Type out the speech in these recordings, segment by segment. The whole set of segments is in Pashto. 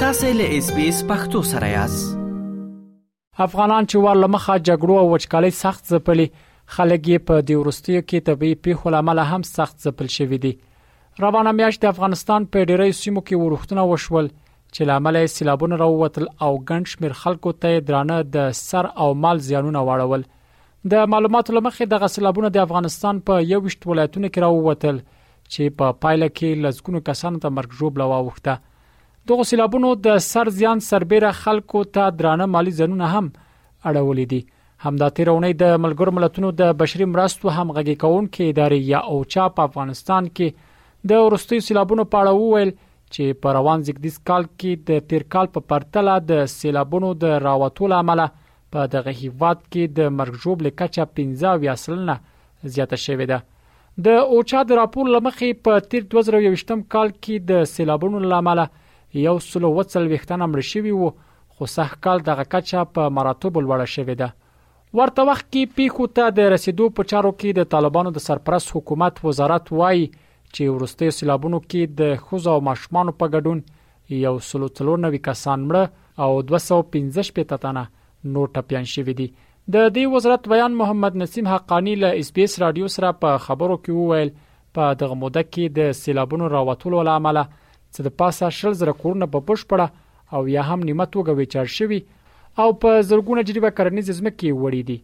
تاسو له اس بي اس پختو سره یاست افغانان چې ور لمخه جګړو او وچکالۍ سخت ځپلي خلک یې په دې ورستیو کې طبي پیښو لامل هم سخت ځپل شوې دي روانه میاشت د افغانستان په ډیری سیمو کې ورښتونه وشول چې لامل یې سیلابونه راووتل او ګڼ شمیر خلکو ته درانه د سر او مال زیانونه واړول د معلوماتو لمخې دغه سیلابونه د افغانستان په 21 ولایتونو کې راووتل چې په پا پایله کې لسګونو کسانو ته مرګ ژوبله واوښته دغه سیلابونو د سر زیان سربېره خلکو ته درانه مالی زنونه هم اړولې دي همدا تیرونې د ملګرو ملتونو د بشري مرستو همغږي کونکي ادارې یا اوچا په افغانستان کې د ورستي سیلابونو په اړه وویل چې په روان زیګدیز کال کې د تیر کال په پرتله د سیلابونو د راوتو لامل په دغه هیواد کې د مرګ ژوبلې کچه 15 سلنه زیاته شوې ده د اوچا د راپور لمخې په تیر 2021 کال کې د سیلابونو لامل یو سلو وڅل وختنه مړ شوی وو خو سه کال دغه کچه په مراتب لوړه شوې ده ورته وخت کې پیښو ته د رسیدو په چارو کې د طالبانو د سرپرست حکومت وزارت وایي چې ورستي سیلابونو کې د خوځو ماشومان په ګډون یو سلو څلور نوي کسان مړه او 215 تنه نور ټپيان شوي دي د دې وزارت ویان محمد نسیم حقانی له اس بي اس رادیو سره په خبرو کې وویل په دغه موده کې د سیلابونو راوتلو لامل چې د پاسه شل زره کورونه په بشپړه او یا هم نیمه توګه ویچار شوي او په زرګونه جریبه کرنیز ځمکې وړي دي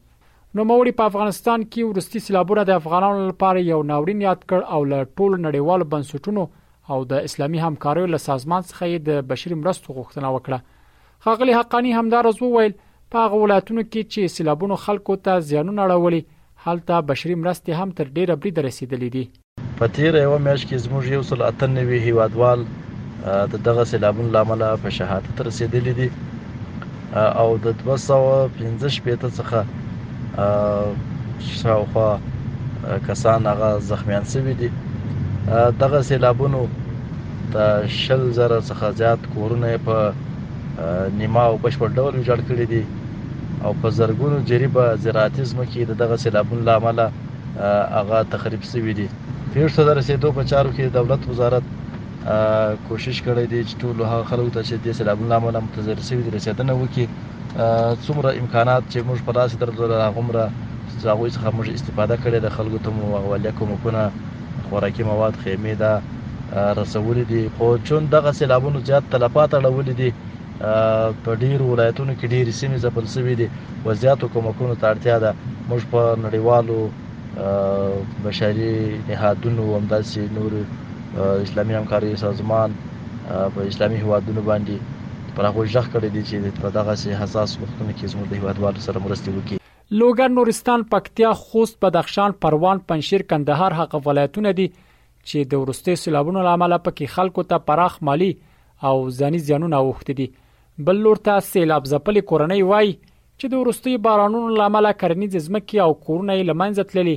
نو موري په افغانستان کې ورستي سیلابونه د افغانانو لپاره یو ناورین یاد کړ او له ټولو نړیوالو بنسټونو او د اسلامي همکاریو له سازمان څخه یې د بشري مرستو غوښتنه وکړه ښاغلي حقانی همدارز وویل په هغه ولایتونو کې چې سیلابونو خلکو ته زیانونه اړولي هلته بشري مرستې هم تر ډیره بریده رسیدلې دي په تیره یوه میاشت کې زموږ یو سل اته نوي هیوادوال د دغه سیلابونو له امله په شهادت رسیدلي دي او د 215 څخه شاوخوا کسان هغه زخمیان شوي دي دغه سیلابونو د شل زره څخه زیات کورونه په نیمه او بشپړ ډول ویجاړ کړي دي او په زرګونو جریبه زراعتي ځمکې د دغه سیلابونو له امله هغه تخریب شوي دي پیښو ته د رسېدو په چارو کې دولت وزارت کوشش کړی دی چې ټول هغه خلکو ته چې د سیلابونو له امله متضرر شوي دي رسېدنه وکړي څومره امکانات چې موږ په لاس درلودل هغومره د هغوی څخه موږ استفاده کړې ده خلکو ته مو اولیه کومکونه خوراکي مواد خیمې دا رسولې دي خو چون دغه سیلابونو زیات تلفات اړولي دي په ډیرو ولایتونو کې ډیرې سیمې ځپل شوې دي و زیاتو کومکونو ته اړتیا ده موږ په نړیوالو بشري نهادونو همداسې نورو اسلامي همکاري سازمان په اسلامي هوادونو باندې پر هغه ځخ کړی دی چې په دغه سي حساس وختونو کې زموږ د هوادوالو سره مرستې وکړي لوګر نورستان پکتیا خوست بدخشان پروان پنجشیر کندهار هغه ولایتونه دي چې د ورستي سیلابونو لامل پکې خلکو ته پراخ مالی او ځاني زیانونه اوخت دي بل لور ته سیلاب ځپلې کورنۍ وای چې د ورستي بارانونو لامل کرنیز ځمکې او کورونه لمنځه تللي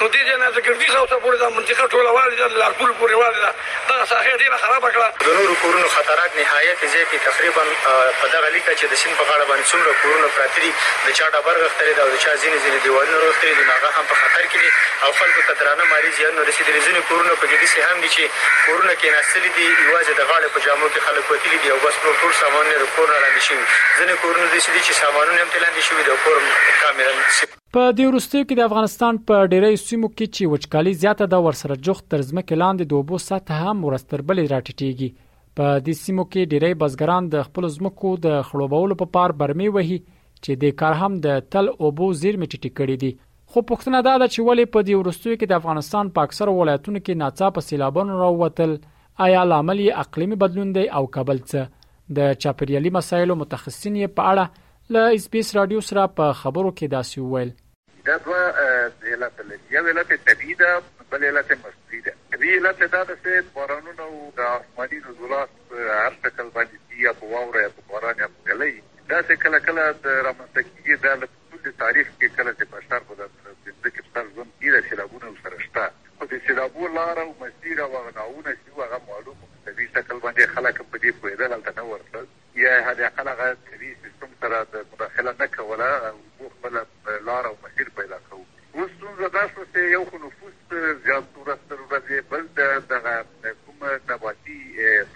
نو دې ځای نه د ګردي ساوته پورې دا منطقه ټوله والې ده، د لارپول پورې والې ده، دغه ساحه یې ډېره خرابه کړه. د نورو کورونو خطرات نهایت زیات دي، تقریباً په دغه لیکه چې د سیند په غاړه باندې څومره کورونه پراته دي، د چا ډبر غښتلی دی او د چا ځینې ځینې دېوالونه غښتلي دي، نو هغه هم په خطر کې دي او خلکو ته درانه مالي زیانونه رسېدلي، ځینې کورونه په کې داسې هم دي چې کورونه کېناستلي دي، یوازې د غاړې په جامو کې خلک وتلي دي او بس نور ټول سامانونه یې د کور نه لاندې شوي، ځینې کورونه داسې دي چې سامانونه یې هم ترې لاندې شوي دي او کور هم کاملاً. په دې وروستیو کې د افغانستان په ډیری سیمو کې چې وچکالي زیاته ده ورسره جوخت تر ځمکې لاندې د اوبو سطح هم ورځ تر بلې راټیټیږي په دې سیمو کې ډیری بزګران د خپل ځمکو د خړوبولو په پار برمي وهي چې د کار هم د تل اوبو زیرمې ټیټې کړې دي خو پښتنه دا ده چې ولې په دې ورستوي کې د افغانستان په اکثر ولایتونو کې ناڅاپه سیلابونه راووتل آیا لامل یې اقلیمي بدلون دی او کابل څه د چاپیریالي مسایلو متخصصین په اړه له اس بي اس راډيو سره په خبرو کې داسې وويل. دا دوه علته لري، يو علت يې طبيعي ده، بل علت يې مصنوعي ده. طبيعي علت يې دا ده چې بارانونه او د آسماني نزولات په هر شکل باندې چې يا په واوره يا په باران يا په ږلۍ داسې کله کله رامنځته کېږي، دا له ټول تاريخ کې کله چې بشر په داسې ډول د مځکې په سر ژوند کوي دا سېلابونه ورسره شته، خو د سېلابو لاره او مسير او هغه ناوونه چې وو هغه معلوم وو، په طبيعي شکل باندې خلک هم په دې پوهېدل هلته نه ورتلل. یا یې حد اقل هغه طبیعي سیستم سره د مداخله نه کوله او موږ خپله لار او مسیر پیدا کوو. اوس ستونزه دا شوه چې یو خو نفوس زیات شو ورځ تر ورځې، بل د دغه کوم نباتي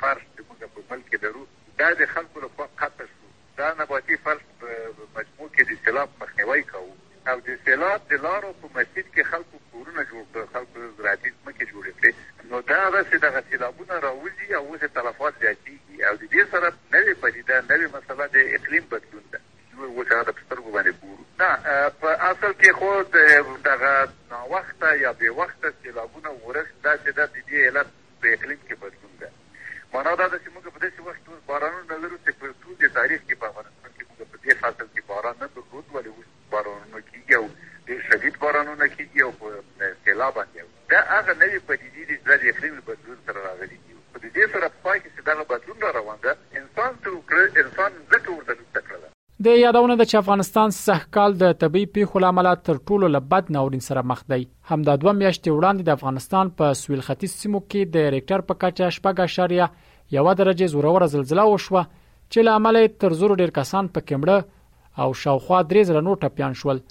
فرش چې موږ په ملک کې لرو دا د خلکو له خوا قطع شو. دا نباتي فرش په مجموع کې د سېلاب مخنیوی کاوه. او د سېلاب د لارو په مسیر کې خلکو کورونه جوړ کړل، خلکو زراعتي ځمکې جوړې کړې، نو دغسې دغه سېلابونه راوځي او اوس یې تلفات زیاتېږي او د دې سره نوې پدیده، نوې مسله د اقلیم بدلون ده، چې موږ اوس هغه ته په سترګو باندې ګورو. نه، په اصل کې خو دغه ناوخته یا بې وخته سېلابونه ورښت داسې ده، د دې علت په اقلیم کې بدلون ده. مانا دا ده چې موږ په داسې وخت کې اوس بارانونه لرو چې په ټول دې تاریخ کې په افغانستان کې موږ په دې فصل کې باران نه درلود ولې اوس بارانونه کېږي او ډېر شدید بارانونه کېږي او په سېلاب باندې دا هغه نوې پدیدې دي چې دا د اقلیم بدلون سره راغلي دي خو د دې سره په پای کې چې دغه بدلون را روان ده انسان څه وکړه انسان ځکه ورته لوڅه کړله د یادونه ده چې افغانستان سږ کال د طبي پیښو لامل تر ټولو له بد ناورین سره مخ دی همدا دوه میاشتې وړاندې د افغانستان په سویل ختیځ سیمو کې د ریکټر په کچه شپږ اشاریه یوه درجه زوروره زلزله وشوه چې له امله تر زورو ډیر کسان په کمړه او شاوخوا درې زره نور ټپیان شول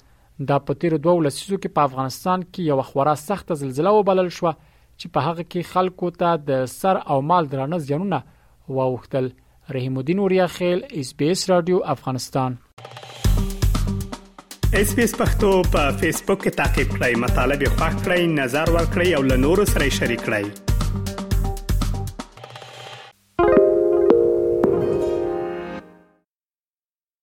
دا په تیر دوه لسیزو کې په افغانستان کې یو خورا سخت زلزلہ وبلل شو چې په هغه کې خلکو ته د سر او مال درانه زیانونه واوښتل رحیم الدین اوریاخیل اس بي اس رادیو افغانستان اس بي اس پختو په فیسبوک کې تا کې پلی مطلب یو فاک کړئ نظر ور کړئ او له نورو سره شریک کړئ